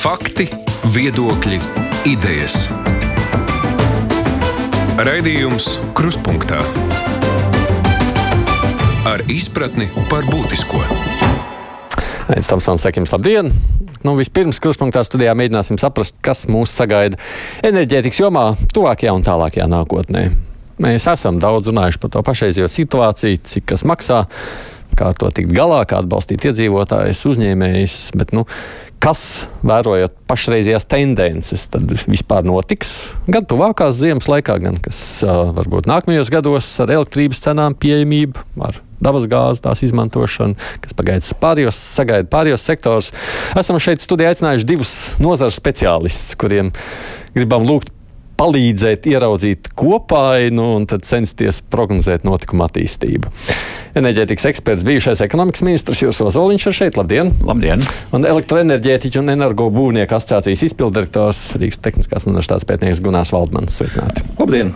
Fakti, viedokļi, idejas. Raidījums Kruspunkta ar izpratni par būtisko. Aizsmeļamies, Tomsons, Sekins, labdien! Nu, vispirms, kruspunktā studijā mēģināsim saprast, kas mūs sagaida enerģētikas jomā, tuvākajā un tālākajā nākotnē. Mēs esam daudz runājuši par to pašreizējo situāciju, cik tas maksā, kā to tikt galā, kā atbalstīt iedzīvotājus, uzņēmējus. Bet, nu, kas, vērojot pašreizējās tendences, tad vispār notiks gan tuvākās ziemas laikā, gan kas varbūt nākamajos gados ar elektrības cenām, pieejamību, ar dabasgāzes tās izmantošanu, kas pagaidās pārējos, sagaida pārējos sektors. Esam šeit studijā aicinājuši divus nozares speciālistus, kuriem gribam lūgt palīdzēt ieraudzīt kopainu un tad censties prognozēt notikumu attīstību. Enerģētikas eksperts, bijušais ekonomikas ministrs Jūras Ozoliņš ir šeit. Labdien! Labdien! Un elektroenerģētiķu un energobūvnieku asociācijas izpildirektors Rīgas Tehniskās universitātes pētnieks Gunārs Valdmans. Sveicināti! Labdien!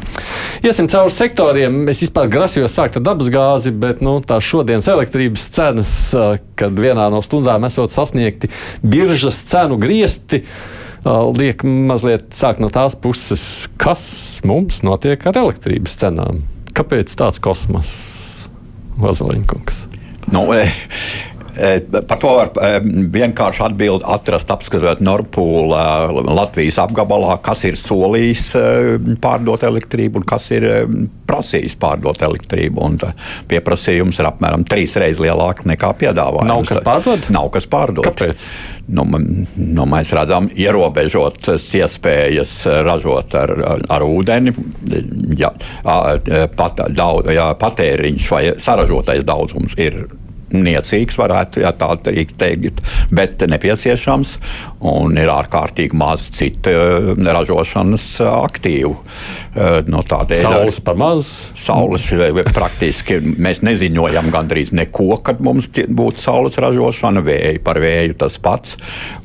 Iesim cauri sektoriem. Es vispār grasījos sākt ar dabasgāzi, bet nu, tā šodienas elektrības cenas, kad vienā no stundām esot sasniegti biržas cenu griezti liek mazliet sākt no tās puses, kas mums notiek ar elektrības cenām. Kāpēc tāds kosmos, Vazaliņkungs? Nu, e, e, Par to var e, vienkārši atbild, atrast, apskatot Nordpūla Latvijas apgabalā, kas ir solījis pārdot elektrību un kas ir prasījis pārdot elektrību. Un pieprasījums ir apmēram trīs reizes lielāks nekā piedāvājums. Nav kas pārdot? Nav kas pārdot. Kāpēc? Nu, nu, mēs redzam, ierobežotas iespējas ražot ar, ar ūdeni. Ja, pat, daudz, ja patēriņš vai saražotais daudzums ir niecīgs, varētu ja tā teikt, bet nepieciešams un ir ārkārtīgi maz citu eh, ražošanas aktīvu. Eh, no tādēļ, saules par maz. Saules eh, praktiski mēs neziņojam gandrīz neko, kad mums būtu saules ražošana, vēja par vēju tas pats.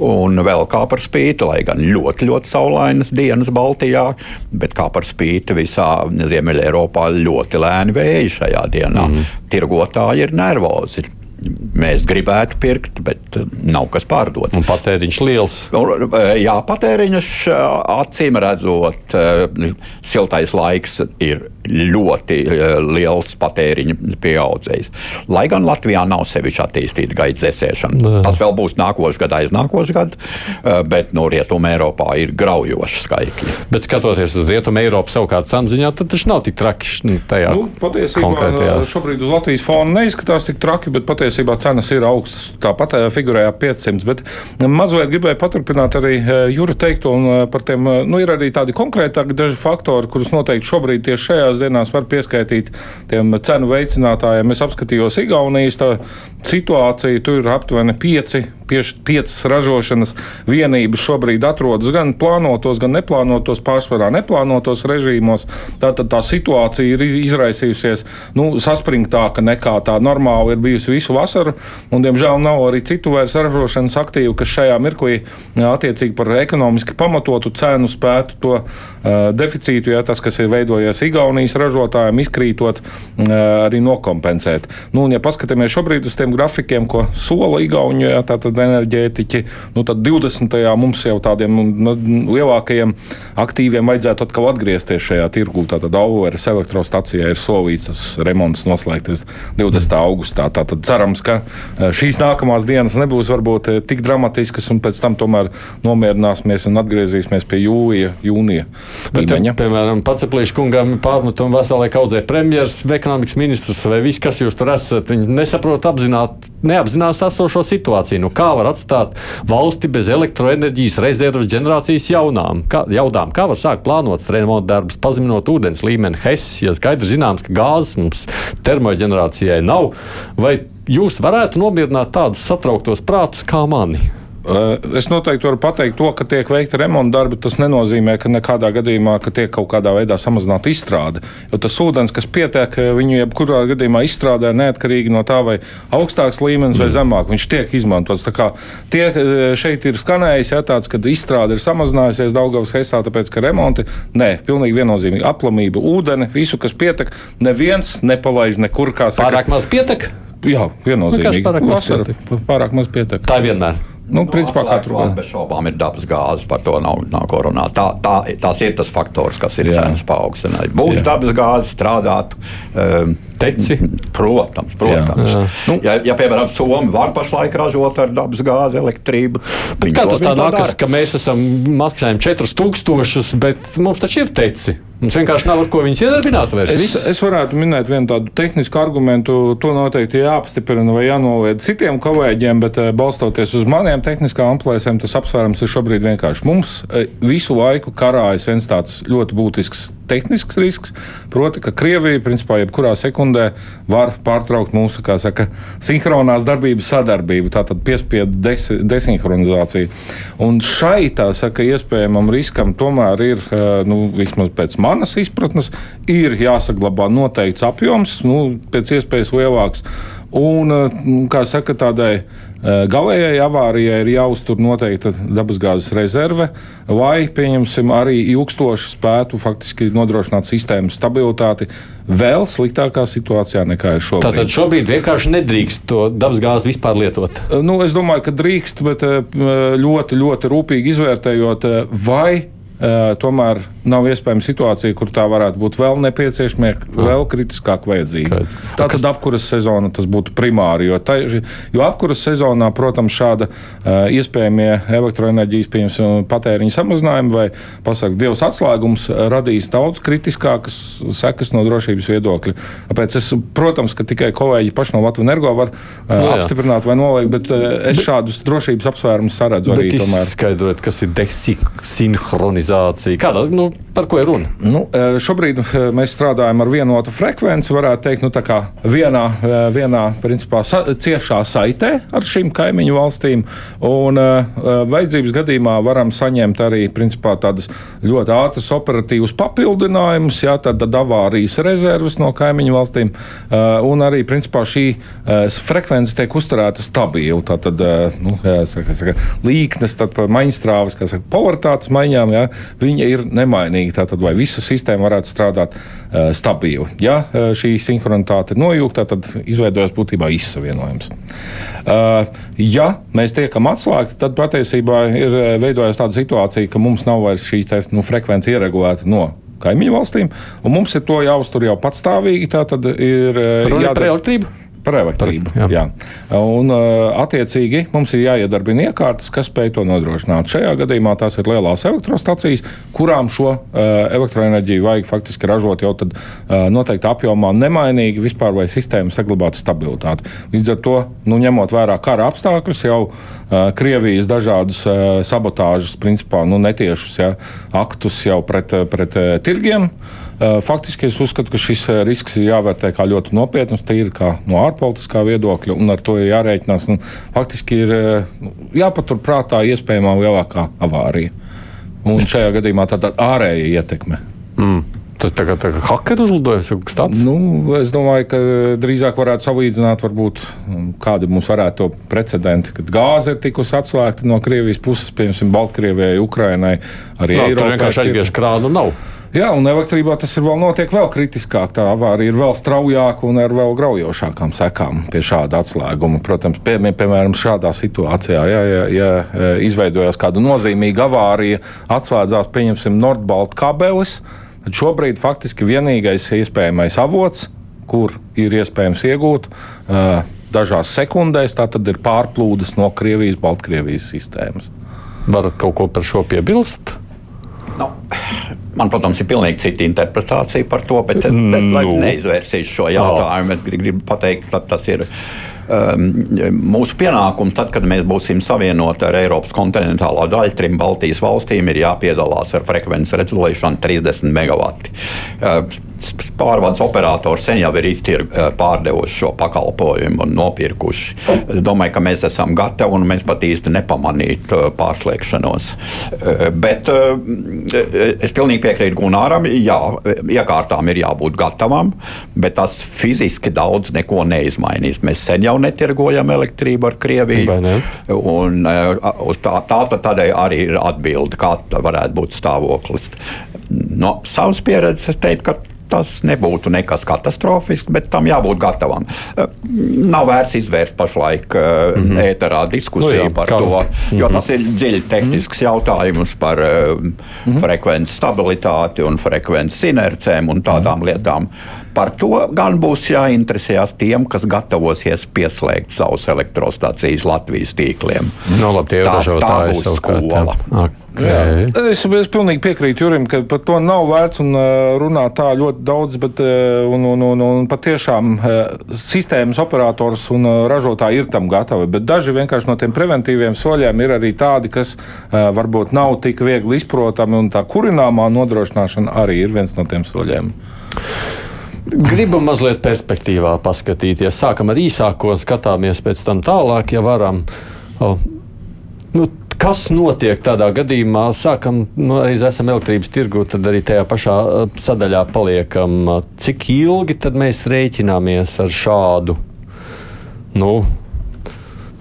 Un vēl kā par spīti, lai gan ļoti, ļoti saulainas dienas Baltijā, bet kā par spīti visā Ziemeļā Eiropā ļoti lēni vēji šajā dienā. Mm. Tirgotāji ir nervozi mēs gribētu pirkt, bet eh, nav kas pārdot. Un patēriņš liels. Eh, jā, patēriņš eh, acīm redzot, siltais laiks ir ļoti liels patēriņa pieaudzējs. Lai gan Latvijā nav sevišķi attīstīta gaisa dzēsēšana. Nē. Tas vēl būs nākošais gads, aiznākošais gads, bet no Rietumē Eiropā ir graujoši skaitļi. Bet skatoties uz Rietumē Eiropu savukārt cenu ziņā, tad tas nav tik traki tajā nu, patiesībā šobrīd uz Latvijas fona neizskatās tik traki, bet patiesībā cenas ir augstas. Tāpat figurēja 500. Bet mazliet gribēju paturpināt arī Jūra teikto. Par tiem nu, ir arī tādi konkrētāki daži faktori, kurus noteikti šobrīd tieši šajās dienās var pieskaitīt tiem cenu veicinātājiem. Es apskatījos Igaunijas situāciju. Tur ir aptuveni pieci piecas ražošanas vienības šobrīd atrodas gan plānotos, gan neplānotos, pārsvarā neplānotos režīmos. Tātad tā situācija ir izraisījusies nu, saspringtāka nekā tā normāli ir bijusi visu vasaru. Un, diemžēl nav arī citu vairs ražošanas aktīvu, kas šajā mirklī attiecīgi par ekonomiski pamatotu cenu spētu to uh, deficītu, ja tas, kas ir veidojies Igaunijas ražotājiem, izkrītot, uh, arī nokompensēt. Nu, un, ja paskatāmies šobrīd uz tiem grafikiem, ko sola Igaunija, ja, tad enerģētiķi. Nu, tad 20. mums jau tādiem nu, lielākajiem aktīviem vajadzētu atkal atgriezties šajā tirgū. Tātad Auveres elektrostacijā ir solīts tas remonts noslēgts 20. augustā. Tātad cerams, ka e, šīs nākamās dienas nebūs varbūt e, tik dramatiskas, un pēc tam tomēr nomierināsimies un atgriezīsimies pie jūlija, jūnija līmeņa. Piemēram, Paceplīša kungam pārmetumu veselai kaudzē premjeras, ekonomikas ministrs vai viss, kas jūs tur esat, viņi nesaprot apzināt, neapzinās esošo situāciju. Nu, kā kā var atstāt valsti bez elektroenerģijas rezerves ģenerācijas jaunām, kā, jaudām, kā var sākt plānot remonta darbus, pazeminot ūdens līmeni? HES, ja skaidrs zināms, ka gāzes mums termoģenerācijai nav, vai jūs varētu nomierināt tādus satrauktos prātus kā mani? Eh, es noteikti varu pateikt to, ka tiek veikta remonta darbi. Tas nenozīmē, ka nekādā gadījumā ka tiek kaut kādā veidā samazināta izstrāde. Jo tas ūdens, kas pietiek, eh, viņu jebkurā gadījumā izstrādē neatkarīgi no tā, vai augstāks līmenis mm. vai zemāk. Viņš tiek izmantots. Tie eh, šeit ir skanējis, ja tāds, ka izstrāde ir samazinājusies Daugavas Hesā, tāpēc ka remonti, nē, pilnīgi viennozīmīgi aplamība, ūdeni, visu, kas pietiek, neviens nepalaiž nekur kā saka. Pārāk maz pietiek? Jā, viennozīmīgi. Pārāk maz, Vasara, pārāk maz pietiek. Tā vienmēr. Nu, principā, katru gadu. Bez šaubām ir dabas gāzes, par to nav, nav ko runāt. Tā, tā, tās ir tas faktors, kas ir Jā. cenas paaugstinājums. Būtu dabas gāze, strādātu. Um, Teci. Protams, protams. Jā. Jā. Ja, ja, piemēram, Somija var pašlaik ražot ar dabas gāzi, elektrību, viņi kā tas tā nākas, ka mēs esam maksājumi 4000, bet mums taču ir teci? Mums vienkārši nav ar ko viņus iedarbināt vairs. Es, Viss. es varētu minēt vienu tādu tehnisku argumentu, to noteikti jāapstiprina vai jānoliedz citiem kolēģiem, bet eh, balstoties uz maniem tehniskām aplēsēm, tas apsvērums ir šobrīd vienkārši. Mums eh, visu laiku karājas viens tāds ļoti būtisks tehnisks risks, proti, ka Krievija, principā, jebkurā sekundē var pārtraukt mūsu, saka, sinhronās darbības sadarbību, tātad piespiedu des, desinhronizāciju. Un šai, tā saka, iespējamam riskam tomēr ir, eh, nu, vismaz pēc manas izpratnes, ir jāsaglabā noteikts apjoms, nu, pēc iespējas lielāks. Un, eh, nu, kā saka, tādai eh, galējai avārijai ir jāuztur noteikta dabasgāzes rezerve, lai, pieņemsim, arī ilgstoši spētu faktiski nodrošināt sistēmas stabilitāti vēl sliktākā situācijā nekā ir šobrīd. Tātad šobrīd vienkārši nedrīkst to dabasgāzi vispār lietot. Nu, es domāju, ka drīkst, bet eh, ļoti, ļoti rūpīgi izvērtējot, eh, vai eh, tomēr nav iespējama situācija, kur tā varētu būt vēl nepieciešama, vēl kritiskāk vajadzīga. Tā tad apkuras sezona tas būtu primāri, jo, tā, jo apkuras sezonā, protams, šāda uh, iespējamie elektroenerģijas pieņemsim, patēriņa samazinājumi vai, pasaka, Dievs atslēgums radīs daudz kritiskākas sekas no drošības viedokļa. Tāpēc es, protams, ka tikai kolēģi paši no Latvijas energo var uh, Nu apstiprināt vai noliegt, bet es šādus drošības apsvērumus saredzu arī tomēr. izskaidrot, kas ir desinhronizācija. Kādā, nu, par ko ir runa? Nu, eh, šobrīd eh, mēs strādājam ar vienotu frekvenci, varētu teikt, nu, vienā, eh, vienā principā, sa ciešā saitē ar šīm kaimiņu valstīm. Un, vajadzības gadījumā varam saņemt arī principā, tādas ļoti ātras operatīvas papildinājumus, jā, tad avārijas rezerves no kaimiņu valstīm. Un arī principā, šī frekvence tiek uzturēta stabili. Tātad nu, jā, saka, saka, līknes, tad pa maiņstrāvas, kā saka, polaritātes maiņām, jā, viņa ir nemainīga. Tātad, vai visa sistēma varētu strādāt uh, stabili. Ja uh, šī sinhronitāte ir nojūgta, tad izveidojas būtībā izsavienojums. Uh, ja mēs tiekam atslēgti, tad patiesībā ir veidojusies tāda situācija, ka mums nav vairs šī te, nu, frekvence ieregulēta no kaimiņu valstīm, un mums ir to jāuztur jau patstāvīgi. Tā tad ir Runa ir par elektrību? Jā. Jā. Un, uh, attiecīgi, mums ir jāiedarbina iekārtas, kas spēj to nodrošināt. Šajā gadījumā tās ir lielās elektrostacijas, kurām šo uh, elektroenerģiju vajag faktiski ražot jau tad, uh, noteiktā apjomā, nemainīgi vispār, lai sistēma saglabātu stabilitāti. Līdz ar to, nu, ņemot vērā kara apstākļus, jau uh, Krievijas dažādus uh, sabotāžas, principā, nu, netiešus ja, aktus jau pret, pret uh, tirgiem. Uh, Faktiski es uzskatu, ka šis uh, risks ir jāvērtē kā ļoti nopietns, tīri kā no ārpolitiskā viedokļa, un ar to ir jārēķinās. Un Faktiski ir uh, jāpaturprātā iespējamā lielākā avārija. Un šajā gadījumā tāda ārēja ietekme. Mm. Tas tā kā, tā kā hakeru uzlidojums vai kaut kas tāds. Nu, es domāju, ka drīzāk varētu salīdzināt, varbūt, um, kādi mums varētu to precedenti, kad gāze ir tikusi atslēgta no Krievijas puses, piemēram, Baltkrievijai, Ukrainai, arī tur Eiropai. vienkārši cieta. aizgriež krānu nav. Jā, un elektrībā tas ir vēl notiek vēl kritiskāk. Tā avārija ir vēl straujāka un ar vēl graujošākām sekām pie šāda atslēguma. Protams, pie, piemēram, šādā situācijā, ja, ja, ja e, izveidojās kāda nozīmīga avārija, atslēdzās, pieņemsim, Nordbalta kabelis, tad šobrīd faktiski vienīgais iespējamais avots, kur ir iespējams iegūt uh, dažās sekundēs, tā tad ir pārplūdes no Krievijas, Baltkrievijas sistēmas. Varat kaut ko par šo piebilst? Nu, man, protams, ir pilnīgi cita interpretācija par to, bet es Nu. neizvērsīšu šo jautājumu. Es gri- gribu pateikt, ka tas ir mūsu pienākums. Tad, kad mēs būsim savienoti ar Eiropas kontinentālo daļu, trim Baltijas valstīm ir jāpiedalās ar frekvences regulēšanu 30 megawati. Uh, Pārvades operators sen jau ir iztir, uh, pārdevuši šo pakalpojumu un nopirkuši. Es domāju, ka mēs esam gatavi un mēs pat īsti nepamanītu uh, pārslēgšanos. Bet es pilnīgi piekrītu Gunāram. Jā, iekārtām ir jābūt gatavām, bet tas fiziski daudz neko neizmainīs. Mēs sen jau netirgojam elektrību ar Krieviju. Un, uz tā, tā tad tādēļ arī ir atbilde, kāda varētu būt stāvoklis. No savas pieredzes es teiktu, ka tas nebūtu nekas katastrofisks, bet tam jābūt gatavam. Nav vērts izvērst pašlaik mm -hmm. ēterā diskusiju nu, jā, par kā? to, jo mm -hmm. tas ir dziļi tehnisks mm -hmm. jautājums par mm -hmm. frekvences stabilitāti un frekvences inercēm un tādām mm -hmm. lietām. Par to gan būs jāinteresējas tiem, kas gatavosies pieslēgt savus elektrostacijas Latvijas tīkliem. No, labi, tā, tā būs skola. Okay. Jā. Es, es pilnīgi piekrītu Jurim, ka par to nav vērts un, uh, runāt tā ļoti daudz, bet uh, un, un, un, un patiešām uh, sistēmas operators un ražotāji ir tam gatavi. Bet daži vienkārši no tiem preventīviem soļiem ir arī tādi, kas varbūt nav tik viegli izprotami, un tā kurināmā nodrošināšana arī ir viens no tiem soļiem. Gribu mazliet perspektīvā paskatīties. Sākam ar īsāko, skatāmies pēc tam tālāk, ja varam. O, nu, Kas notiek tādā gadījumā? Sākam, nu, reiz esam elektrības tirgu, tad arī tajā pašā uh, sadaļā paliekam. Cik ilgi tad mēs rēķināmies ar šādu? Nu,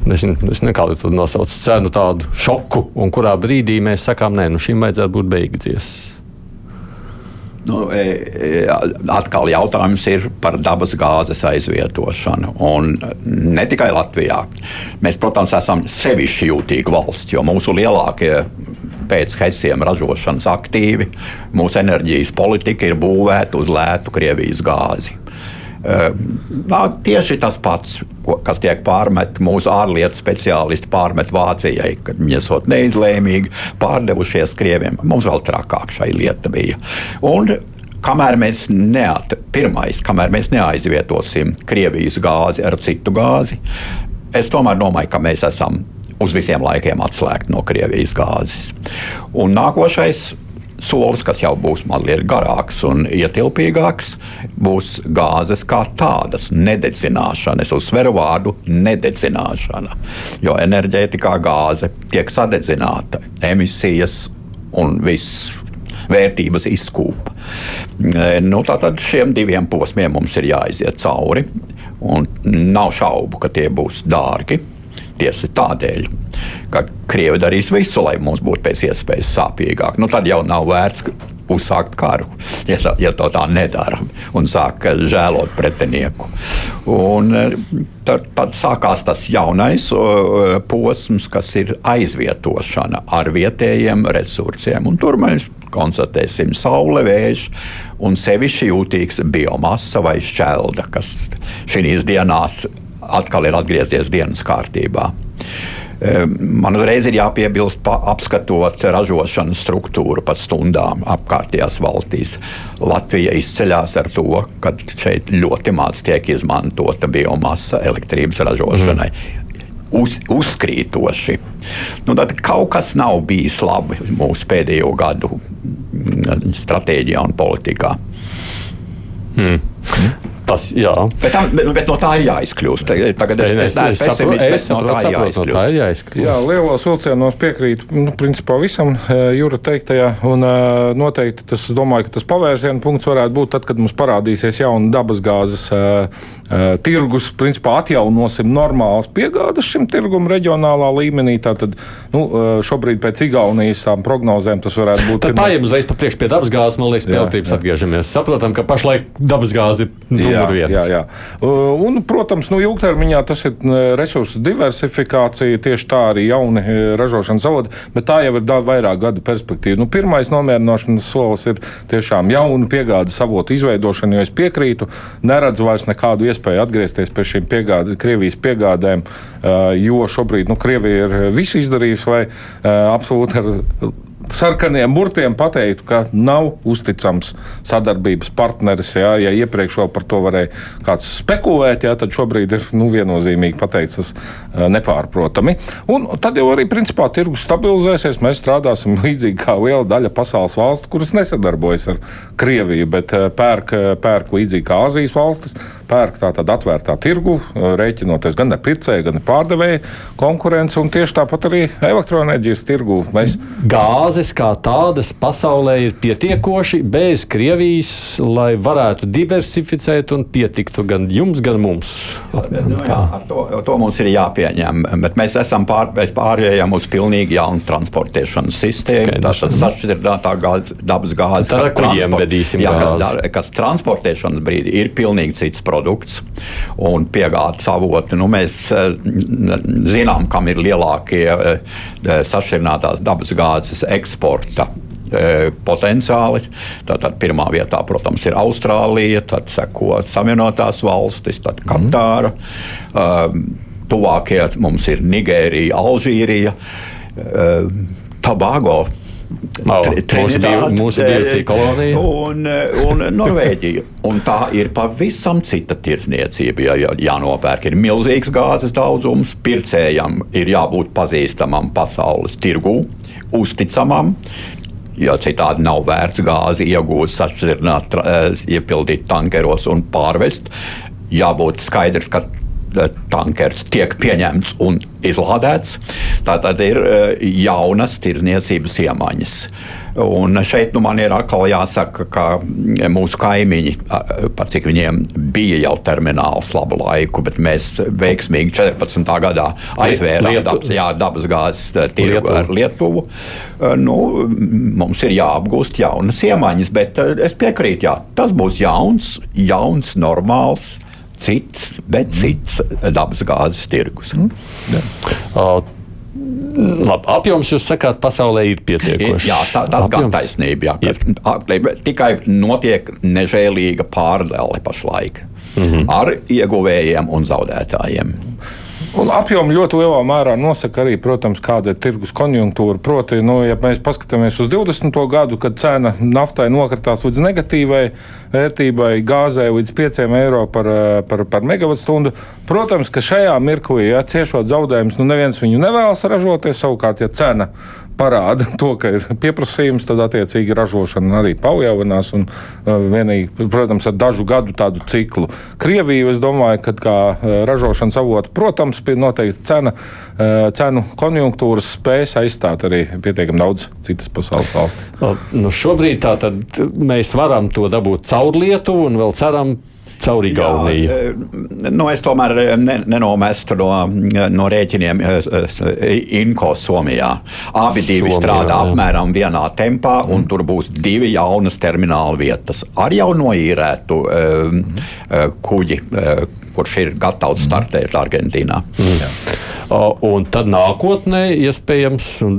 Nezinu, es nekādu tādu nosaucu cenu, tādu šoku, un kurā brīdī mēs sakām, nē, nu šim vajadzētu būt beigdzies. Nu, e, e, atkal jautājums ir par dabas gāzes aizvietošanu. Un ne tikai Latvijā. Mēs, protams, esam sevišķi jūtīgi valsts, jo mūsu lielākie pēc heciem ražošanas aktīvi, mūsu enerģijas politika ir būvēta uz lētu Krievijas gāzi. Nā, tieši tas pats, kas tiek pārmetis mūsu ārlietu speciālisti, pārmet Vācijai, kad viņi esot neizlēmīgi pārdevušies Krieviem. Mums vēl trakāk šai lieta bija. Un kamēr mēs, neat, pirmais, kamēr mēs neaizvietosim Krievijas gāzi ar citu gāzi, es tomēr domāju, ka mēs esam uz visiem laikiem atslēgti no Krievijas gāzes. Un nākošais solis, kas jau būs mazliet garāks un ietilpīgāks, būs gāzes kā tādas nededzināšana. Es uzsveru vārdu nededzināšana, jo enerģētikā gāze tiek sadedzināta, emisijas un viss. Vērtības izkūpa. Nu, tātad šiem diviem posmiem mums ir jāiziet cauri. Nav šaubu, ka tie būs dārgi tieši tādēļ, ka Krievi darīs visu, lai mums būtu pēc iespējas sāpīgāk. Nu, tad jau nav vērts uzsākt karu, ja, tā, ja to tā nedara un sāk žēlot pretinieku. Un, e, tad, tad sākās tas jaunais posms, kas ir aizvietošana ar vietējiem resursiem. Un tur mēs konstatēsim saule, vējš un sevišķi jūtīgs biomasa vai šķelda, kas šīs dienās atkal ir atgriezies dienas kārtībā. Man uzreiz ir jāpiebilst, pa, apskatot ražošanas struktūru pa stundām apkārtējās valstīs. Latvija izceļas ar to, ka šeit ļoti maz tiek izmantota biomasa elektrības ražošanai. Mm. Uz, uzkrītoši. Nu, tad kaut kas nav bijis labi mūsu pēdējo gadu stratēģijā un politikā. Hmm. Tas, jā. bet, tā, bet, bet no tā ir jāizkļūst. Tagad es, es, es, es saprotu, es saprotu, no tā, saprotu, no tā ir jāizkļūst. Jā, lielos vilcienos piekrītu nu, principā visam eh, Jūra teiktajā. Un, uh, noteikti tas, domāju, ka tas pavērsienu punkts varētu būt tad, kad mums parādīsies jauna dabasgāzes uh, tirgus. Principā atjaunosim normālas piegādes šim tirgum reģionālā līmenī. Tātad nu, šobrīd pēc Igaunijas tām prognozēm tas varētu būt. Tad pārējiem uzreiz pa priekšu pie dabasgāzes, man liekas, pie elektrības atgriežamies. Saprotam, ka pašlaik dabasgāze ir jā, jā, jā. Un, protams, nu, ilgtermiņā tas ir resursu diversifikācija, tieši tā arī jauni ražošanas zavodi, bet tā jau ir daudz vairāk gadu perspektīva. Nu, pirmais nomierināšanas solis ir tiešām jaunu piegādes avotu izveidošana, jo es piekrītu, neredzu vairs nekādu iespēju atgriezties pie šīm piegāde, Krievijas piegādēm, jo šobrīd nu, Krievija ir visu izdarījusi, lai absolūti ar sarkaniem burtiem pateiktu, ka nav uzticams sadarbības partneris. Jā, ja iepriekš vēl par to varēja kāds spekulēt, jā, tad šobrīd ir nu, viennozīmīgi pateikts, tas nepārprotami. Un tad jau arī principā tirgus stabilizēsies. Mēs strādāsim līdzīgi kā liela daļa pasaules valstu, kuras nesadarbojas ar Krieviju, bet pērk, pērk līdzīgi kā Azijas valstis pērk tādā atvērtā tirgu, rēķinoties gan ar pircēju, gan ar pārdevēju konkurenci, un tieši tāpat arī elektroenerģijas tirgu. Mēs... Gāzes kā tādas pasaulē ir pietiekoši bez Krievijas, lai varētu diversificēt un pietiktu gan jums, gan mums. Nu, jā, to, to mums ir jāpieņem, bet mēs esam pār, mēs pārējām uz pilnīgi jaunu transportēšanas sistēmu. Tā ir sašķidrinātā gāze, dabas gāze, kas, transport, jā, kas, kas transportēšanas brīdī ir pilnīgi cits produkts un piegādes avoti. Nu, mēs eh, zinām, kam ir lielākie eh, sašķidrinātās dabas gāzes eksporta eh, potenciāli. Tātad pirmā vietā, protams, ir Austrālija, tad seko Savienotās valstis, tad Katāra. Mm. Tuvākie mums ir Nigērija, Alžīrija, Tobago. Mūsu, mūsu bijusi kolonija. Un, un Norvēģija. Un tā ir pavisam cita tirdzniecība. Ja, ja jānopērk, ir milzīgs gāzes daudzums, pircējam ir jābūt pazīstamam pasaules tirgū, uzticamam. Jo citādi nav vērts gāzi iegūt, sašķirināt, iepildīt tankeros un pārvest. Jābūt skaidrs, ka tankers tiek pieņemts un izlādēts. Tā tad ir e, jaunas tirdzniecības iemaņas. Un šeit nu, man ir atkal jāsaka, ka mūsu kaimiņi, par cik viņiem bija jau termināls labu laiku, bet mēs veiksmīgi 14. gadā aizvērām dabas, jā, dabas gāzes e, tirgu ar Lietuvu. Nu, mums ir jāapgūst jaunas iemaņas, bet es piekrītu, jā, tas būs jauns, jauns, normāls cits, bet cits dabas gāzes tirgus. Mm. Uh, Labi, apjoms jūs sakāt, pasaulē ir pietiekošs. Jā, tā, tas apjoms. gan taisnība. Jā, ka, tikai notiek nežēlīga pārdale pašlaik mm -hmm. ar ieguvējiem un zaudētājiem. Un apjomu ļoti lielā mērā nosaka arī, protams, kāda ir tirgus konjunktūra. Proti, nu, ja mēs paskatāmies uz 20. gadu, kad cena naftai nokritās līdz negatīvai vērtībai, gāzē līdz 5 eiro par, par, par megawattstundu, protams, ka šajā mirklī, ja ciešot zaudējumus, nu neviens viņu nevēlas ražoties. Savukārt, ja cena parāda to, ka ir pieprasījums, tad attiecīgi ražošana arī palielinās. Un, uh, vienīgi, protams, ar dažu gadu tādu ciklu. Krievija, es domāju, ka kā uh, ražošanas avota, protams, noteikti cena, uh, cenu konjunktūras spējas aizstāt arī pietiekami daudz citas pasaules valsts. Nu, šobrīd mēs varam to dabūt caur Lietuvu un vēl ceram caur Igauniju? Jā, nu, es tomēr ne, nenomestu no, no rēķiniem Inko Somijā. Abi divi Somijā, strādā jā. apmēram vienā tempā, un mm. tur būs divi jaunas termināla vietas ar jau noīrētu mm. kuģi kurš ir gatavs startēt Argentīnā. Mm. Un tad nākotnē, iespējams, un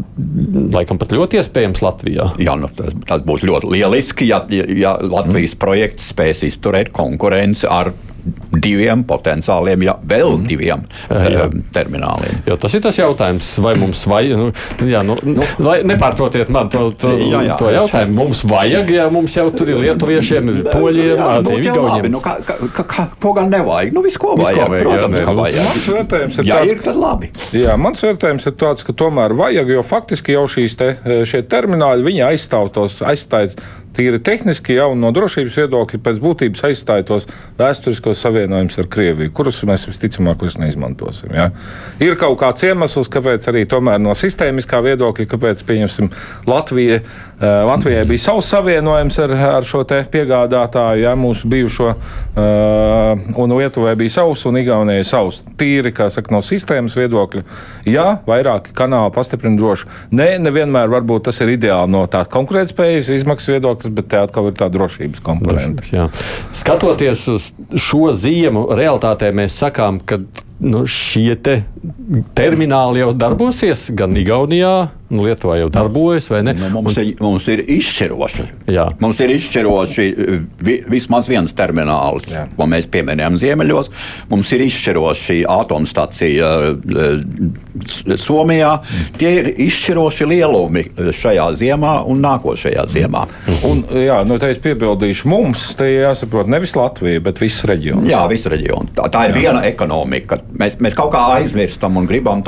laikam pat ļoti iespējams Latvijā. Jā, nu, tas, tas būtu ļoti lieliski, ja, ja Latvijas mm. projekts spēs izturēt konkurenci ar diviem potenciāliem, ja vēl mm. diviem jā. Eh, termināliem. Jo tas ir tas jautājums, vai mums vajag, nu, jā, nu, nu, nepārprotiet man to, to, jā, jā, to jautājumu. Mums vajag, ja mums jau tur ir lietuviešiem, poļiem, igauniem. Nu, kā, kā, kā, ko gan nevajag? Nu, visu, ko vajag, visu, ko vajag protams, jā, ka vajag. Mans vērtējums ir ja tāds, ir, tad labi. Jā, mans vērtējums ir tāds, ka tomēr vajag, jo faktiski jau šīs te, šie termināli, viņi aizstāv tos, aizstāj tīri tehniski jau no drošības viedokļa pēc būtības aizstāja tos vēsturiskos savienojumus ar Krieviju, kurus mēs visticamāk neizmantosim. Ja? Ir kaut kāds iemesls, kāpēc arī no sistēmiskā viedokļa, kāpēc Latvija, Latvijai bija savs savienojums ar, ar šo piegādātāju, ja? mūsu bijušo, uh, un Lietuvai bija savs, un Igaunijai savs. Tīri, kā saka, no sistēmas viedokļa, jā, vairāki kanāli pastiprina droši. Nē, ne, nevienmēr varbūt tas ir ideāli no tādas konkurētspējas izmaksu viedokļa bet te atkal ir tā drošības komponente. Skatoties uz šo ziemu, realitātē mēs sakām, ka nu, šie te termināli jau darbosies gan Igaunijā, nu, Lietuvā jau darbojas, vai ne? Nu, mums, un, ir, mums ir izšķiroši. Jā. Mums ir izšķiroši vi, vismaz viens termināls, Jā. ko mēs pieminējām Ziemeļos. Mums ir izšķiroši atomstacija uh, Somijā. Mm. Tie ir izšķiroši lielumi šajā ziemā un nākošajā ziemā. Mm. Un, jā, nu, es piebildīšu, mums te jāsaprot nevis Latvija, bet viss reģions. Jā, viss reģions. Tā, tā ir jā. viena ekonomika. Mēs, mēs kaut kā aizmirstam un gribam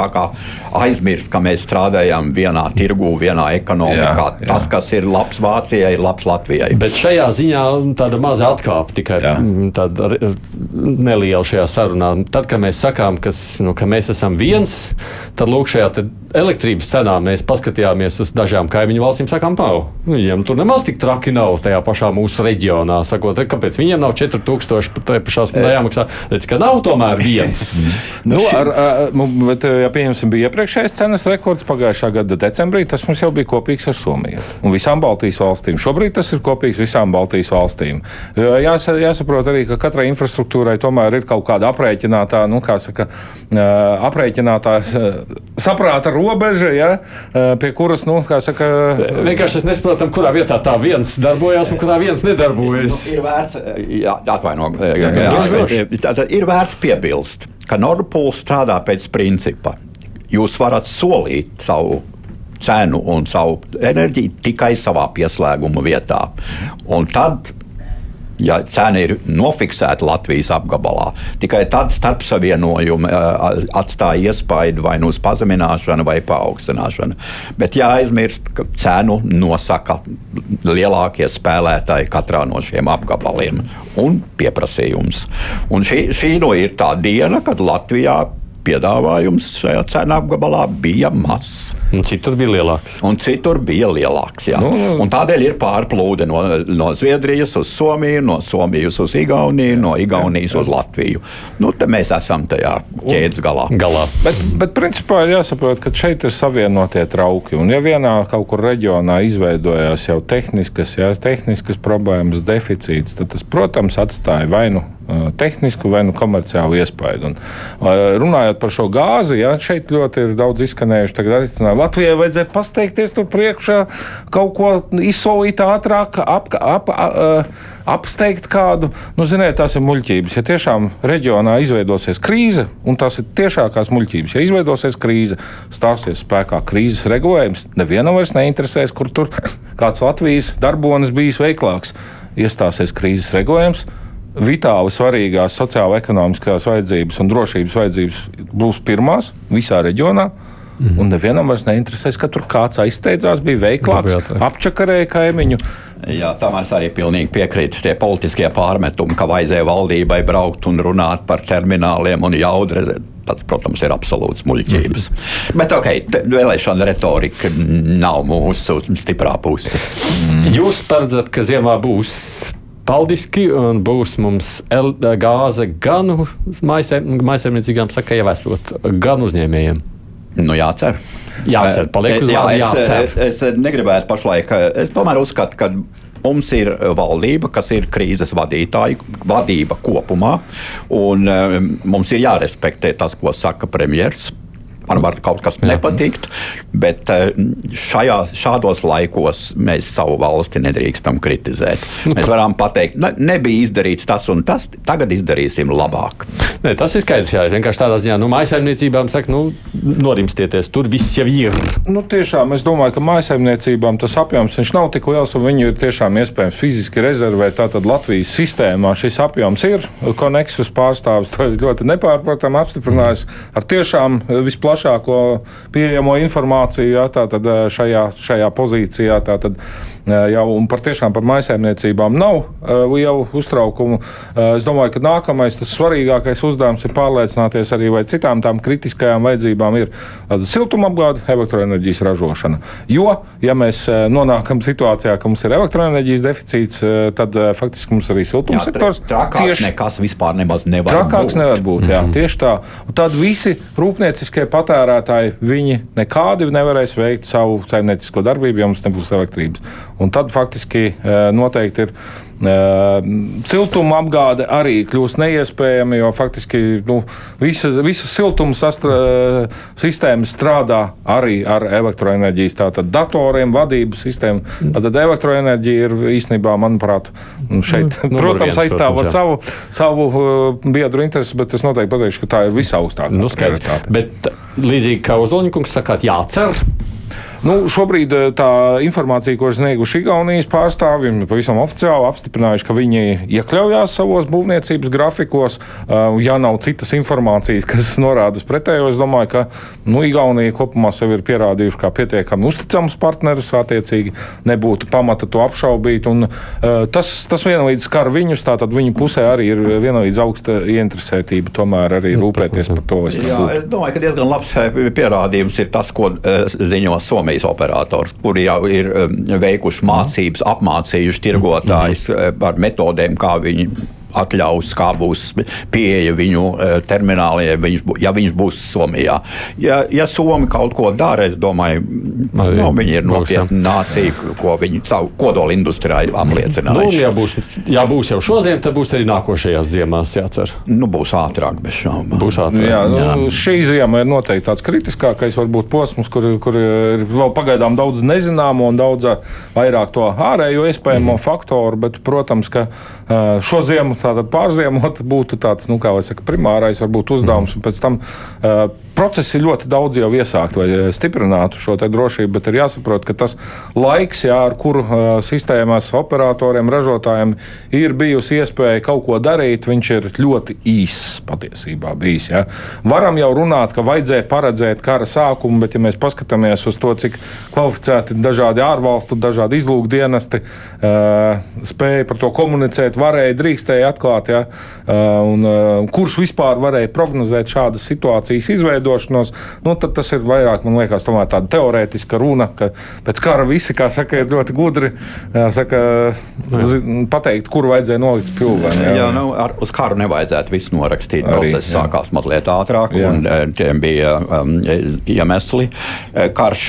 aizmirst, ka mēs strādājam vienā vienā tirgū, vienā ekonomikā. Jā, jā. Tas, kas ir labs Vācijai, ir labs Latvijai. Bet šajā ziņā tāda maza atkāpe tikai jā. tāda neliela šajā sarunā. Tad, kad mēs sakām, kas, nu, ka mēs esam viens, tad lūk, šajā elektrības cenā mēs paskatījāmies uz dažām kaimiņu valstīm, sakām, pau, viņiem tur nemaz tik traki nav tajā pašā mūsu reģionā. Sakot, kāpēc viņiem nav 4000 pat tajā pašā stundā jāmaksā? Redz, ka nav tomēr viens. nu, ar, ar, bet, ja pieņemsim, bija iepriekšējais cenas rekords pagājušā gada decembrī, tas mums jau bija kopīgs ar Somiju un visām Baltijas valstīm. Šobrīd tas ir kopīgs visām Baltijas valstīm. Jās, jāsaprot arī, ka katrai infrastruktūrai tomēr ir kaut kāda aprēķinātā, nu, kā saka, aprēķinātā saprāta robeža, ja, pie kuras, nu, kā saka, vienkārši es nesaprotu, kurā vietā tā viens darbojas un kurā viens nedarbojas. Nu, ir vērts, jā, atvaino, jā, jā, jā, ir vērts piebilst, ka Nordpūls strādā pēc principa. Jūs varat solīt savu cenu un savu enerģiju tikai savā pieslēguma vietā. Un tad ja cena ir nofiksēta Latvijas apgabalā, tikai tad starpsavienojumi atstāja iespaidu vai nu uz pazemināšanu vai paaugstināšanu. Bet jāaizmirst, ka cenu nosaka lielākie spēlētāji katrā no šiem apgabaliem un pieprasījums. Un šī, šī no ir tā diena, kad Latvijā piedāvājums šajā cenu apgabalā bija mazs. Un citur bija lielāks. Un citur bija lielāks. Jā. Nu, un tādēļ ir pārplūde no, no Zviedrijas uz Somiju, no Somijas uz Igauniju, no Igaunijas uz Latviju. Nu, mēs esam tajā ķēdes galā. galā. Bet, bet principā ir jāsaprot, ka šeit ir savienotie trauki. Un ja vienā kaut kur reģionā izveidojās jau tehniskas, jā, tehniskas problēmas, deficīts, tad tas, protams, atstāja vainu tehnisku vai nu komerciālu iespaidu. Un, runājot par šo gāzi, ja, šeit ļoti ir daudz izskanējuši. Latvijai vajadzēja pasteikties tur priekšā, kaut ko izsolīt ātrāk, ap, ap, ap, apsteigt kādu. Nu, ziniet, tās ir muļķības. Ja tiešām reģionā izveidosies krīze, un tās ir tiešākās muļķības, ja izveidosies krīze, stāsies spēkā krīzes regulējums, nevienam vairs neinteresēs, kur tur kāds Latvijas darbonis bijis veiklāks. Iestāsies krīzes regulējums vitāli svarīgās sociālo-ekonomiskās vajadzības un drošības vajadzības būs pirmās visā reģionā. Mm -hmm. Un nevienam vairs neinteresēs, ka tur kāds aizsteidzās, bija veiklāks, apčakarēja kaimiņu. Jā, tam es arī pilnīgi piekrītu. Tie politiskie pārmetumi, ka vajadzēja valdībai braukt un runāt par termināliem un jaudu. Tas, protams, ir absolūts muļķības. -hmm. Bet ok, vēlēšana retorika nav mūsu stiprā puse. Mm. Jūs paredzat, ka ziemā būs paldiski un būs mums gāze gan maisaimniecīgām, saka, esot, gan uzņēmējiem. Nu, jācer. Jācer, paliek uz jā, es, jācer. Es, es negribētu pašlaik, es tomēr uzskatu, ka mums ir valdība, kas ir krīzes vadītāja, vadība kopumā, un um, mums ir jārespektē tas, ko saka premjerministrs man var kaut kas nepatikt, bet eh, šajā, šādos laikos mēs savu valsti nedrīkstam kritizēt. Nu, mēs varam pateikt, ne, nebija izdarīts tas un tas, tagad izdarīsim labāk. Ne, tas ir skaidrs, jā, vienkārši tādā ziņā, nu, mājasemniecībām saka, nu, norimstieties, tur viss jau ir. Nu, tiešām, es domāju, ka mājasemniecībām tas apjoms nav tik liels, un viņu ir tiešām iespējams fiziski rezervēt. Tātad Latvijas sistēmā šis apjoms ir. Koneksus pārstāvis to ļoti nepārprotami apstiprinājis ar tiešām visplašākajām plašāko pieejamo informāciju jā, šajā, šajā pozīcijā. Tātad, jau par tiešām par maisaimniecībām nav jau uztraukumu. Es domāju, ka nākamais, tas svarīgākais uzdevums ir pārliecināties arī, vai citām tām kritiskajām vajadzībām ir siltumapgāde, elektroenerģijas ražošana. Jo, ja mēs nonākam situācijā, ka mums ir elektroenerģijas deficīts, tad faktiski mums arī siltuma sektors cieši. Nekas vispār nemaz nevar trakāks būt. nevar būt. Jā, mm -hmm. Tieši tā. Un tad visi rūpnieciskie patērētāji, viņi nekādi nevarēs veikt savu saimniecisko darbību, ja mums nebūs elektrības. Un tad faktiski eh, noteikti ir eh, siltuma apgāde arī kļūst neiespējama, jo faktiski nu, visas, visas siltuma sastra, sistēmas strādā arī ar elektroenerģijas, tātad datoriem, vadības sistēmu. Tad elektroenerģija ir īstenībā, manuprāt, šeit, nu, protams, aizstāvot savu, savu biedru interesi, bet es noteikti pateikšu, ka tā ir visaugstākā nu, prioritāte. Bet līdzīgi kā Ozoņkungs sakāt, jācer. Nu, šobrīd eh, tā informācija, ko ir snieguši Igaunijas pārstāvji, ir pavisam oficiāli apstiprinājuši, ka viņi iekļaujās savos būvniecības grafikos. Eh, ja nav citas informācijas, kas norāda uz pretējo, es domāju, ka nu, Igaunija kopumā sev ir pierādījuši kā pietiekami uzticams partneris, attiecīgi nebūtu pamata to apšaubīt. Un, uh, tas, tas vienlīdz skar viņus, tātad viņu pusē arī ir vienlīdz augsta ieinteresētība tomēr arī nu, rūpēties par to. Es, Jā, es domāju, ka diezgan labs pierādījums ir tas, ko ziņo Somija Somijas operators, kuri jau ir um, veikuši mācības, apmācījuši tirgotājus mm -hmm. par metodēm, kā viņi atļaus, kā būs pieeja viņu uh, termināliem, viņš, ja viņš būs Somijā. Ja, ja Somi kaut ko dara, es domāju, no, nu, viņi ir nopietna nācija, ko viņi savu kodolu industrijā apliecinājuši. Nu, ja, būs, ja būs jau šodien, tad būs arī nākošajās ziemās jācer. Nu, būs ātrāk, bez šaubām. Būs ātrāk. Jā, nu, Jā. Šī ziema ir noteikti tāds kritiskākais varbūt posms, kur, kur ir vēl pagaidām daudz nezināmo un daudz vairāk to ārējo iespējamo mm. faktoru, bet, protams, ka šo ziemu tātad pārziemot būtu tāds, nu, kā jau saka, primārais varbūt uzdevums, un pēc tam uh, procesi ļoti daudz jau iesākt, lai eh, stiprinātu šo drošību, bet ir jāsaprot, ka tas laiks, jā, ar kuru uh, sistēmās operatoriem, ražotājiem ir bijusi iespēja kaut ko darīt, viņš ir ļoti īss patiesībā bijis. Jā. Varam jau runāt, ka vajadzēja paredzēt kara sākumu, bet ja mēs paskatāmies uz to, cik kvalificēti dažādi ārvalstu, dažādi izlūkdienesti uh, spēja par to komunicēt, varēja, drīkstēja atklāt, jā, uh, un kurš vispār varēja prognozēt šādas situācijas izveidu izveidošanos, nu, tad tas ir vairāk, man liekas, tāda teorētiska runa, ka pēc kara visi, kā saka, ir ļoti gudri saka, pateikt, kur vajadzēja nolikt spilveni. Jā, jā nu, ar, uz karu nevajadzētu visu norakstīt. Arī, Process jā. sākās mazliet ātrāk, jā. un tiem bija um, iemesli. Karš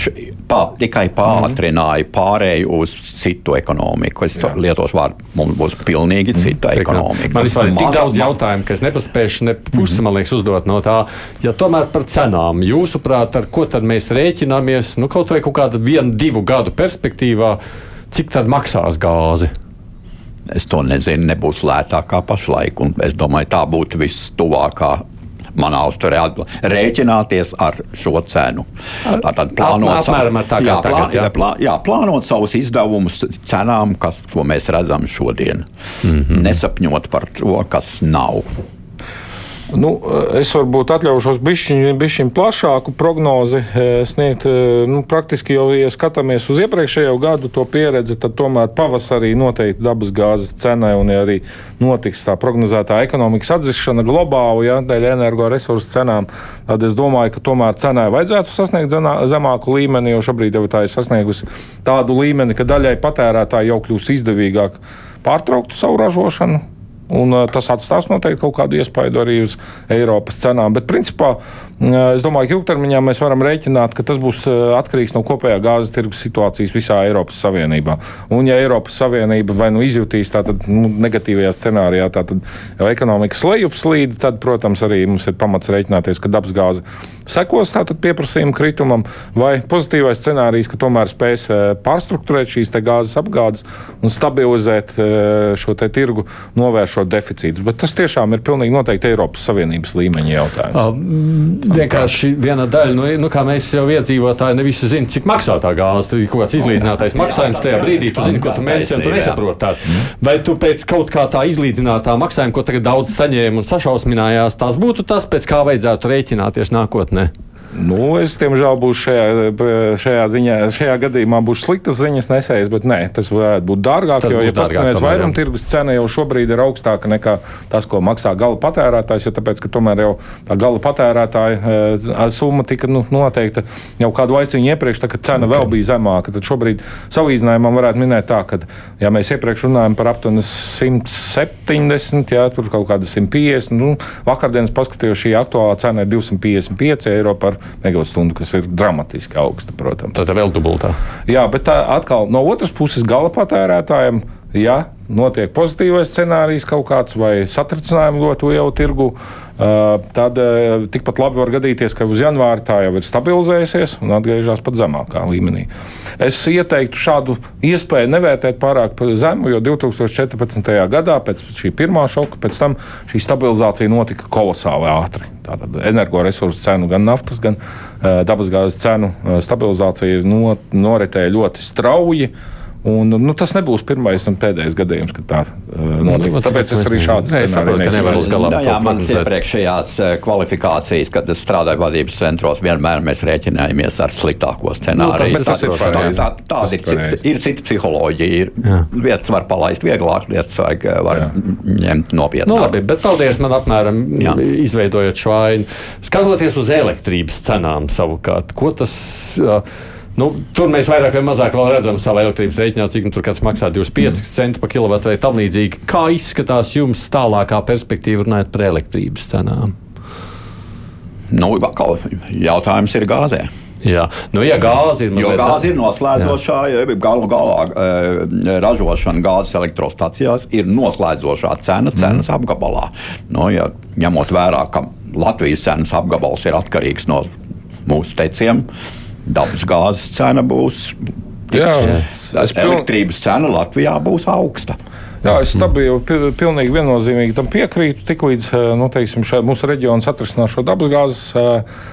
pā, tikai pātrināja pārēju uz citu ekonomiku. Es lietošu vārdu, mums būs pilnīgi cita mm, ekonomika. Man vispār ir tik daudz jautājumu, ka es nepaspēšu ne pusi, mm. man liekas, uzdot no tā. Ja tomēr par cenām. Jūsuprāt, ar ko tad mēs rēķināmies? Nu, kaut vai kaut kāda viena, divu gadu perspektīvā, cik tad maksās gāze? Es to nezinu, nebūs lētākā pašlaik. Es domāju, tā būtu vistuvākā manā uzturē rēķināties ar šo cenu. Tātad plānot, Apmēram, tā jā, tagad, plā, jā. Plā, jā, plānot savus izdevumus cenām, kas, ko mēs redzam šodien. Mm -hmm. Nesapņot par to, kas nav. Nu, es varbūt atļaušos bišķiņu plašāku prognozi eh, sniegt. Eh, nu, praktiski jau, ja skatāmies uz iepriekšējo gadu to pieredzi, tad tomēr pavasarī noteikti dabas gāzes cenai un ja arī notiks tā prognozētā ekonomikas atzīšana globāli, ja dēļ energoresursu cenām, tad es domāju, ka tomēr cenai vajadzētu sasniegt zemāku līmeni, jo šobrīd jau tā ir sasniegusi tādu līmeni, ka daļai patērētāji jau kļūst izdevīgāk pārtraukt savu ražošanu, Un, tas atstās noteikti kaut kādu iespaidu arī uz Eiropas cenām. Bet, principā, es domāju, ka ilgtermiņā mēs varam rēķināt, ka tas būs atkarīgs no kopējā gāzes tirgus situācijas visā Eiropas Savienībā. Un, ja Eiropas Savienība vai nu izjutīs tātad nu, negatīvajā scenārijā, tad ekonomikas lejupslīde, tad, protams, arī mums ir pamats rēķināties, ka dabasgāze sekos tātad pieprasījuma kritumam, vai pozitīvais scenārijs, ka tomēr spēs pārstruktūrēt šīs gāzes apgādes un stabilizēt šo tirgu, novēršot šo deficītu. Bet tas tiešām ir pilnīgi noteikti Eiropas Savienības līmeņa jautājums. Uh, vienkārši viena daļa, nu, nu kā mēs jau iedzīvotāji, ne visi zina, cik maksā tā gāze. Tad ir kaut kāds izlīdzinātais maksājums tajā brīdī, tu zini, ko tu mēģini, un tu nesaproti tādu. Vai tu pēc kaut kā tā izlīdzinātā maksājuma, ko tagad daudz saņēma un sašausminājās, tas būtu tas, pēc kā vajadzētu rēķināties nākotnē? ne? Nu, es, diemžēl, būšu šajā, šajā, ziņā, šajā gadījumā būšu sliktas ziņas nesējis, bet nē, tas varētu būt dārgāk. Tas jo, ja paskatāmies, vairuma tirgus cena jau šobrīd ir augstāka nekā tas, ko maksā gala patērētājs, jo tāpēc, ka tomēr jau tā gala patērētāja e, summa tika nu, noteikta jau kādu laiciņu iepriekš, tā, kad cena okay. vēl bija zemāka. Tad šobrīd salīdzinājumam varētu minēt tā, ka, ja mēs iepriekš runājam par aptuveni 170, jā, tur kaut kāda 150, nu, vakardienas paskatījos, šī aktuālā cena ir 255 eiro par megastundu, kas ir dramatiski augsta, protams. Tā ir vēl dubultā. Jā, bet tā atkal no otras puses gala patērētājiem. Ja notiek pozitīvais scenārijs kaut kāds vai satricinājumi ļoti lielu tirgu, tad tikpat labi var gadīties, ka uz janvāra tā jau ir stabilizējusies un atgriežas pat zemākā līmenī. Es ieteiktu šādu iespēju nevērtēt pārāk zemu, jo 2014. gadā pēc šī pirmā šoka, pēc tam šī stabilizācija notika kolosāli ātri. Tātad energoresursu cenu, gan naftas, gan uh, dabasgāzes cenu stabilizācija no, noritēja ļoti strauji. Uh, Un, nu, tas nebūs pirmais un pēdējais gadījums, kad tā uh, notiek. Nu, Tāpēc es arī šādu scenāriju nevaru uz galā. Nu, jā, manas iepriekšējās kvalifikācijas, kad es strādāju vadības centros, vienmēr mēs rēķinājāmies ar sliktāko scenāriju. Nu, tas, tas tā, tā, tā, tāda ir, cita, ir cita psiholoģija. Ir jā. vietas var palaist vieglāk, lietas vajag var jā. ņemt nopietni. Nu, labi, bet paldies man apmēram jā. izveidojot šo ainu. Skatoties uz elektrības cenām savukārt, ko tas. Uh, Nu, tur mēs vairāk vai mazāk redzam savā elektrības rēķinā, cik nu, tur kāds maksā 25 mm. centi par kilovatu vai tam līdzīgi. Kā izskatās jums tālākā perspektīva runājot par elektrības cenām? Nu, jautājums ir gāzē. Jā, nu, ja gāze ir mazliet... gāze ir noslēdzošā, ja galu galā e, ražošana gāzes elektrostacijās ir noslēdzošā cena cenas mm. apgabalā. Nu, ja, ņemot vērā, ka Latvijas cenas apgabals ir atkarīgs no mūsu teciem, dabas gāzes cena būs. Jā, es elektrības cena Latvijā būs augsta. Jā, es stabili, pilnīgi viennozīmīgi tam piekrītu. Tiklīdz eh, nu, teiksim, mūsu reģions atrisinās šo dabasgāzes, eh,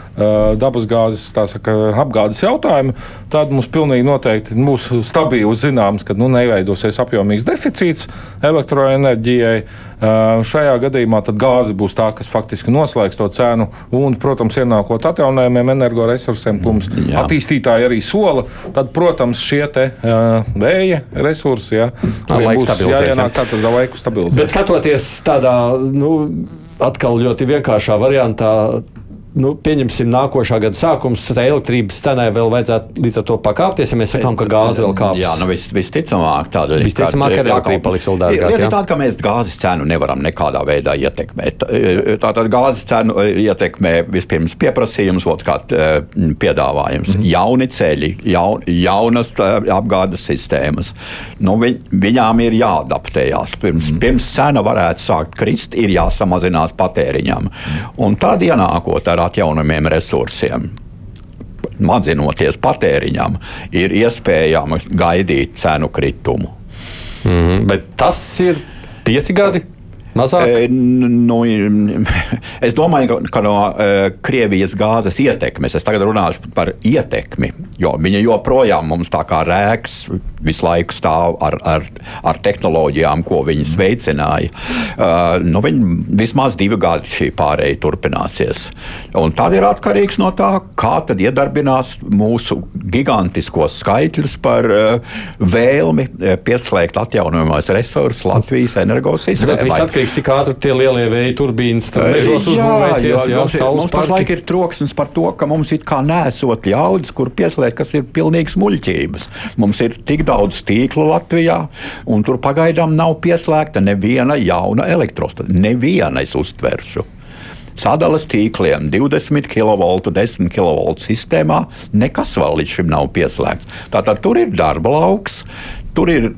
dabasgāzes saka, apgādes jautājumu, tad mums pilnīgi noteikti būs stabili zināms, ka nu, neveidosies apjomīgs deficīts elektroenerģijai. Šajā gadījumā gāze būs tā, kas faktiski noslēgs to cenu. Un, protams, ienākot atjaunojumiem energoresursiem, ko mums Jā. attīstītāji arī sola, tad, protams, šie te, uh, vēja resursi ja, būs jāienāk tādā laiku stabilizēt. Bet skatoties tādā, nu, atkal ļoti vienkāršā variantā, nu, pieņemsim, nākošā gada sākums, tad elektrības cenai vēl vajadzētu līdz ar to pakāpties, ja mēs sakām, ka gāze vēl kāpjas. Jā, nu vis, visticamāk, tāda ir. Visticamāk, ka elektrība paliks vēl dārgāka. Ir tāda, ka mēs gāzes cenu nevaram nekādā veidā ietekmēt. Tātad gāzes cenu ietekmē vispirms pieprasījums, otrkārt piedāvājums. Mm -hmm. Jauni ceļi, jaun, jaunas apgādes sistēmas. Nu, viņ, viņām ir jāadaptējās. Pirms, mm -hmm. pirms cena varētu sākt krist, ir jāsamazinās patēriņam. -hmm. Un tad ienākot ar atjaunamiem resursiem. Mazinoties patēriņam, ir iespējams gaidīt cenu kritumu. Mm, bet tas ir pieci gadi. Mazāk? E, nu, es domāju, ka no uh, Krievijas gāzes ietekmes, es tagad runāšu par ietekmi, jo viņa joprojām mums tā kā rēks visu laiku stāv ar, ar, ar tehnoloģijām, ko viņas veicināja. Uh, nu, viņi vismaz divi gadi šī pārēja turpināsies. Un tad ir atkarīgs no tā, kā tad iedarbinās mūsu gigantiskos skaitļus par vēlmi pieslēgt atjaunojumos resursus Latvijas energosistēmai atkarīgs, cik ātri tie lielie vēja turbīnas tur mežos uzbūvēsies. Jā, jā, mums pašlaik ir troksnis par to, ka mums it kā nesot ļaudis, kur pieslēgt, kas ir pilnīgs muļķības. Mums ir tik daudz tīklu Latvijā, un tur pagaidām nav pieslēgta neviena jauna elektrostacija. Neviena es uztveršu sadales tīkliem 20 kV, 10 kV sistēmā nekas vēl līdz šim nav pieslēgts. Tātad tur ir darba lauks, tur ir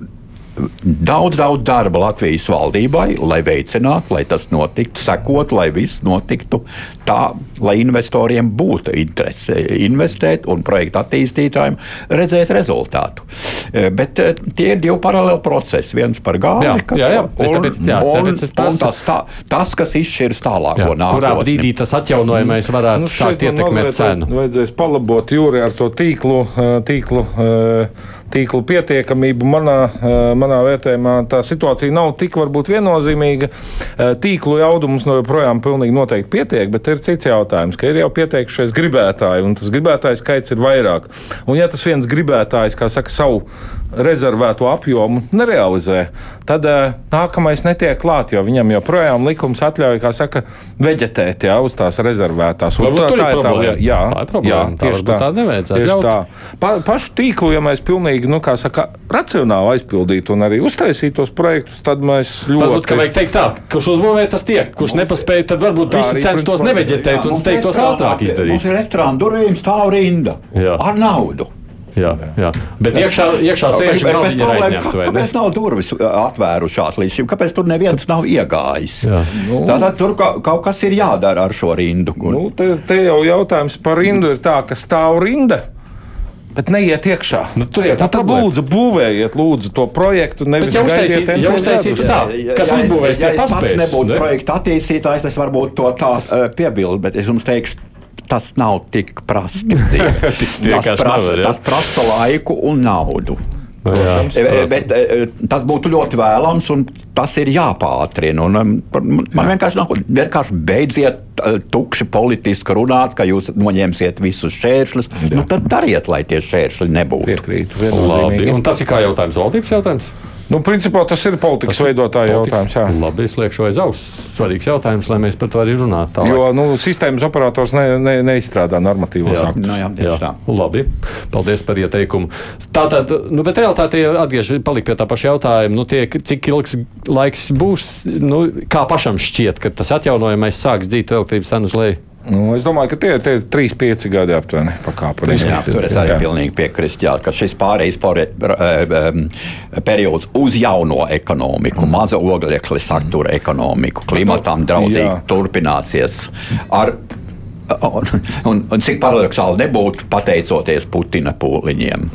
daudz, daudz darba Latvijas valdībai, lai veicinātu, lai tas notiktu, sekot, lai viss notiktu tā, lai investoriem būtu interese investēt un projektu attīstītājiem redzēt rezultātu. Eh, bet eh, tie ir divi paralēli procesi. Viens par gāzi, jā, jā, jā. Un, tāpēc, jā, un, un tas, tā, tas, kas izšķirs tālāko nākotni. Kurā brīdī tas atjaunojamais varētu nu, sākt ietekmēt cenu? Vajadzēs palabot jūri ar to tīklu. Eh, tīklu uh, tīklu pietiekamību. Manā, eh, manā vērtējumā tā situācija nav tik varbūt viennozīmīga. Eh, tīklu jaudu mums no joprojām pilnīgi noteikti pietiek, bet ir cits jautājums, ka ir jau pieteikušies gribētāji, un tas gribētāju skaits ir vairāk. Un ja tas viens gribētājs, kā saka, savu rezervēto apjomu nerealizē, tad uh, nākamais netiek klāt, jo viņam joprojām likums atļauj, kā saka, veģetēt jā, uz tās rezervētās. Tā, tā, tā ir tā, jā, jā, tā ir problēma. Jā, tieši tā. tā nevajadzētu. Tā. Pa, pašu tīklu, ja mēs pilnīgi, nu, kā saka, racionāli aizpildītu un arī uztaisītu tos projektus, tad mēs ļoti. Varbūt, ka vajag teikt tā, kurš uzbūvē, tas tiek, kurš nepaspēja, tad varbūt visi censtos neveģetēt un steigtos ātrāk izdarīt. Mums ir restorāna durvīm stāv rinda jā. ar naudu. Jā, jā. Bet iekšā, iekšā sēž aizņemta, vai ne? Kāpēc nav durvis atvērušās līdz šim? Kāpēc tur neviens nav iegājis? Jā. Tātad tur ka- kaut kas ir jādara ar šo rindu. kur- Nu, te, te jau jautājums par rindu ir tā, ka stāv rinda. Bet neiet iekšā. Nu, tur jau tā problēma. lūdzu, būvējiet lūdzu, to projektu. Nevis jau gaidiet jau uztaisīt tā. Kas ja uzbūvēs, ja tie es pats nebūtu ne? projekta attīstītājs, es varbūt to tā uh, piebildu, bet es jums teikšu. Tas nav tik prasti. tas, prasa, nevar, tas prasa laiku un naudu. Jā, E, Bet e, tas būtu ļoti vēlams, un tas ir jāpātrina. Un, um, Man vienkārši nav vienkārši beidziet e, tukši politiski runāt, ka jūs noņemsiet visus šķēršļus. Nu, tad dariet, lai tie šķēršļi nebūtu. Piekrītu. Labi. Un tas ir kā jautājums, valdības jautājums? Nu, principā tas ir politikas veidotāja jautājums. Jā. Labi, es liekšu aiz auss. Svarīgs jautājums, lai mēs par to arī runātu. tālāk. Jo nu, sistēmas operators ne, ne, neizstrādā normatīvos aktus. Nu, jā, Jā, tā. labi. Paldies par ieteikumu. Tātad, nu, bet realitāte atgriežas pie tā paša jautājuma. Nu, tie, cik ilgs laiks būs, nu, kā pašam šķiet, ka tas atjaunojamais sāks dzīt elektrības cenu uz leju? Nu, es domāju, ka tie ir 3-5 gadi aptuveni pakāpeniski. Jā, tur es arī pilnīgi piekrītu, jā, ka šis pārejas r- em, periods uz jauno ekonomiku, maza oglekļa satura ekonomiku, klimatam draudzīgu Jā. turpināsies. Ar, un, un, un cik paradoxāli nebūtu pateicoties Putina pūliņiem,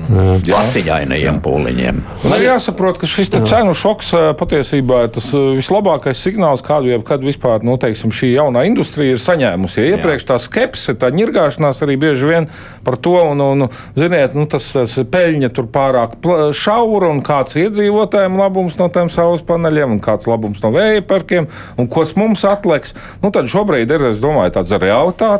asiņainajiem pūliņiem. Man jāsaprot, ka šis te cenu šoks patiesībā ir tas vislabākais signāls, kādu jebkad vispār nu, teiksim, šī jaunā industrija ir saņēmusi. Ja iepriekš tā skepse, tā ņirgāšanās arī bieži vien par to, un, un ziniet, nu, tas, tas peļņa tur pārāk šaura, un kāds iedzīvotājiem labums no tiem saules paneļiem, un kāds labums no vēja parkiem, un kas mums atliks. Nu, tad šobrīd ir, es domāju, tāds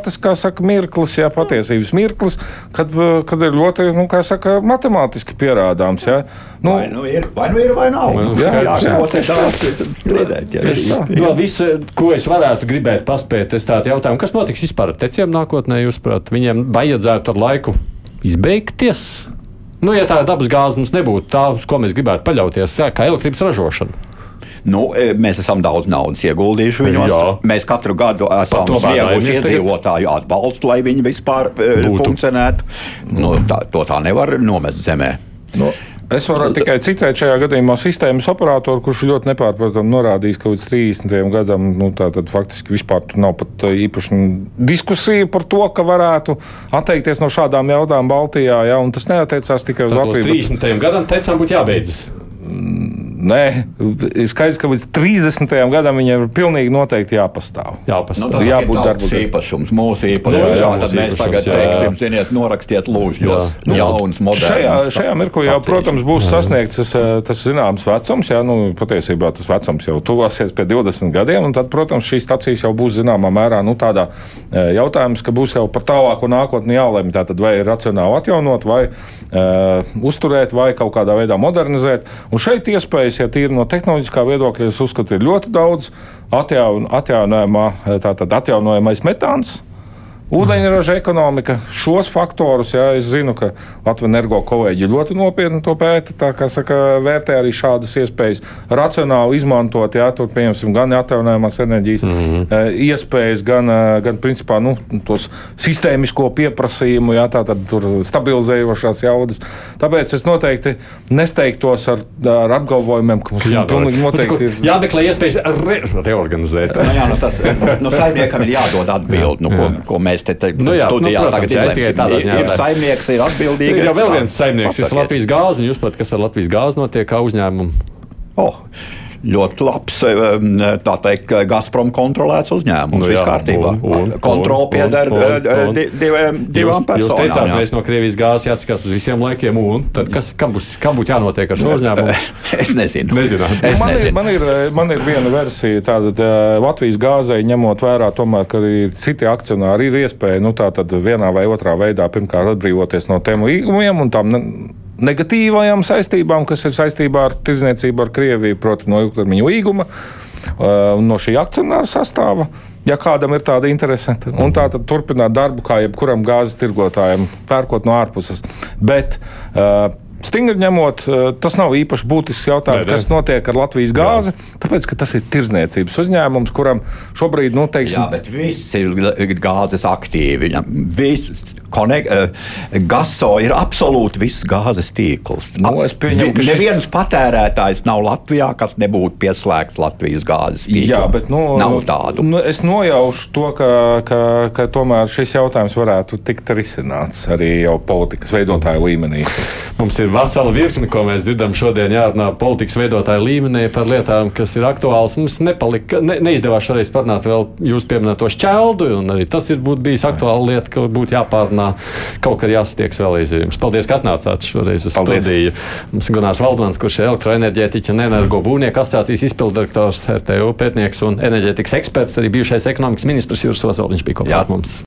realitātes, kā saka, mirklis, jā, patiesības mirklis, kad, ā, kad ir ļoti, nu, kā saka, matemātiski pierādāms. Jā. Nu, Vai nu ir, vai, nu ir, vai nav. Nu, Jā, jā, jā. ko te daudz. Es, no visa, ko es varētu gribēt paspēt, es tādu jautājumu, kas notiks vispār ar teciem nākotnē, jūs prāt, viņiem vajadzētu ar laiku izbeigties? Nu, ja tā dabas gāze mums nebūtu tā, uz ko mēs gribētu paļauties, kā elektrības ražošana. Nu, e, mēs esam daudz naudas ieguldījuši viņos. Jā. Mēs katru gadu esam snieguši iedzīvotāju atbalstu, lai viņi vispār e, Būtu. funkcionētu. Nu, tā, to tā nevar nomest zemē. Nu, es varu tikai citēt šajā gadījumā sistēmas operatoru, kurš ļoti nepārprotami norādījis, ka līdz 30. gadam nu, tā, tad faktiski vispār nav pat uh, īpaši diskusija par to, ka varētu atteikties no šādām jaudām Baltijā. Ja, un tas neatiecās tikai uz līdz Latviju. bet- 30. gadam tecām būtu jābeidzas. Nē, ir skaidrs, ka līdz 30. gadam viņiem ir pilnīgi noteikti jāpastāv. Nu, Jāpastāv. tas jābūt ir darbu tautas darbam. īpašums, mūsu īpašums. Jā, jā, Jā, mēs īpašums, tagad jā, jā. teiksim, ziniet, norakstiet lūžņos. Jā. Jauns, moderns. Šajā, šajā mirklī jau, protams, būs sasniegts tas, eh, tas zināms vecums. Jā, nu, patiesībā tas vecums jau tuvosies pie 20 gadiem. un Tad, protams, šīs stacijas jau būs zināmā mērā nu, tādā eh, jautājums, ka būs jau par tālāko nākotni jālemj. Tātad, vai ir racionāli atjaunot, vai uh, uzturēt, vai kaut kādā veidā modernizēt. Un šeit iespējas, ja tīri no tehnoloģiskā viedokļa, es uzskatu, ir ļoti daudz atjaun, atjaunojamā, tātad atjaunojamais metāns. Ūdeņraža ekonomika, šos faktorus, jā, es zinu, ka Latvijas energo kolēģi ļoti nopietni to pēta. Tā kā saka, vērtē arī šādas iespējas racionāli izmantot, jā, tur pieņemsim gan atjaunojamās enerģijas mm -hmm. iespējas, gan, eh, gan principā, nu, tos sistēmisko pieprasījumu, jā, tātad tur stabilizējošās jaudas. Tāpēc es noteikti nesteigtos ar, ar apgalvojumiem, ka mums pilnīgi noteikti ir. Jāmeklē iespējas re reorganizēt. Nu, jā, nu tas, nu, saimniekam ir jādod atbildi, nu, ko, ko mēs te, te Nu jā, studijā nu, protams, tagad jā, tādā Ir, ziņā ir saimnieks, ir atbildīgs. Ir jau vēl viens saimnieks, kas ir. Latvijas gāze, un jūs saprotat, kas ar Latvijas gāzi notiek kā uzņēmumu. Oh, ļoti labs, um, tā teikt, Gazprom kontrolēts uzņēmums. Nu jā, Viss kārtībā. Kontrola pieder eh, divām Jūs, jūs teicāt, personām. jā. mēs no Krievijas gāzes jāatskatās uz visiem laikiem, un tad kas, kam, būs, kam būtu jānotiek ar šo uzņēmumu? Es nezinu. Nezināt. Es man, ir, nezinu. man, ir, man ir viena versija, tāda Latvijas gāzei, ņemot vērā, tomēr, ka arī citi akcionāri ir iespēja nu, tātad vienā vai otrā veidā pirmkārt atbrīvoties no tiem līgumiem un ne- negatīvajām saistībām, kas ir saistībā ar tirdzniecību ar Krieviju, proti, no ilgtermiņa līguma uh, un no šī akcionāra sastāva. Ja kādam ir tāda interese, un tā tad turpināt darbu kā jebkuram gāzes tirgotājam, pērkot no ārpuses. Bet, uh, Stingri ņemot, uh, tas nav īpaši būtisks jautājums, Nē, nē. kas notiek ar Latvijas gāzi. Tāpēc, ka tas ir tirzniecības uzņēmums, kuram šobrīd, nu, teiksim, Jā, bet viss ir gāzes aktīvi. Viņam Viss Kone, uh, Gaso ir absolūti viss gāzes tīkls. Nu, es pieņemu, ka šis- Neviens patērētājs nav Latvijā, kas nebūtu pieslēgts Latvijas gāzes tīklam. Jā, bet nu, nav tādu. Nu, es nojaušu to, ka, ka, ka tomēr šis jautājums varētu tikt risināts arī jau politikas veidotāju līmenī. Mums ir vesela virkne, ko mēs dzirdam šodien, jārunā politikas veidotāju līmenī par lietām, kas ir aktuālas. Mums nepalika, ne, neizdevās šoreiz parunāt vēl jūs pieminēto šķeldu, un arī tas ir būt bijis aktuāla lieta, ka būtu jāpārunā, kaut kad jāsatieks vēl līdz jums. Paldies, ka atnācāt šoreiz uz Paldies. studiju. Mums ir Gunārs Valdmans, kurš ir elektroenerģētiķa un energo būvnieku asociācijas izpildirektors, RTU pētnieks un enerģētikas eksperts, arī bijušais ekonomikas ministrs Jūras Ozoliņš bija kopā ar mums.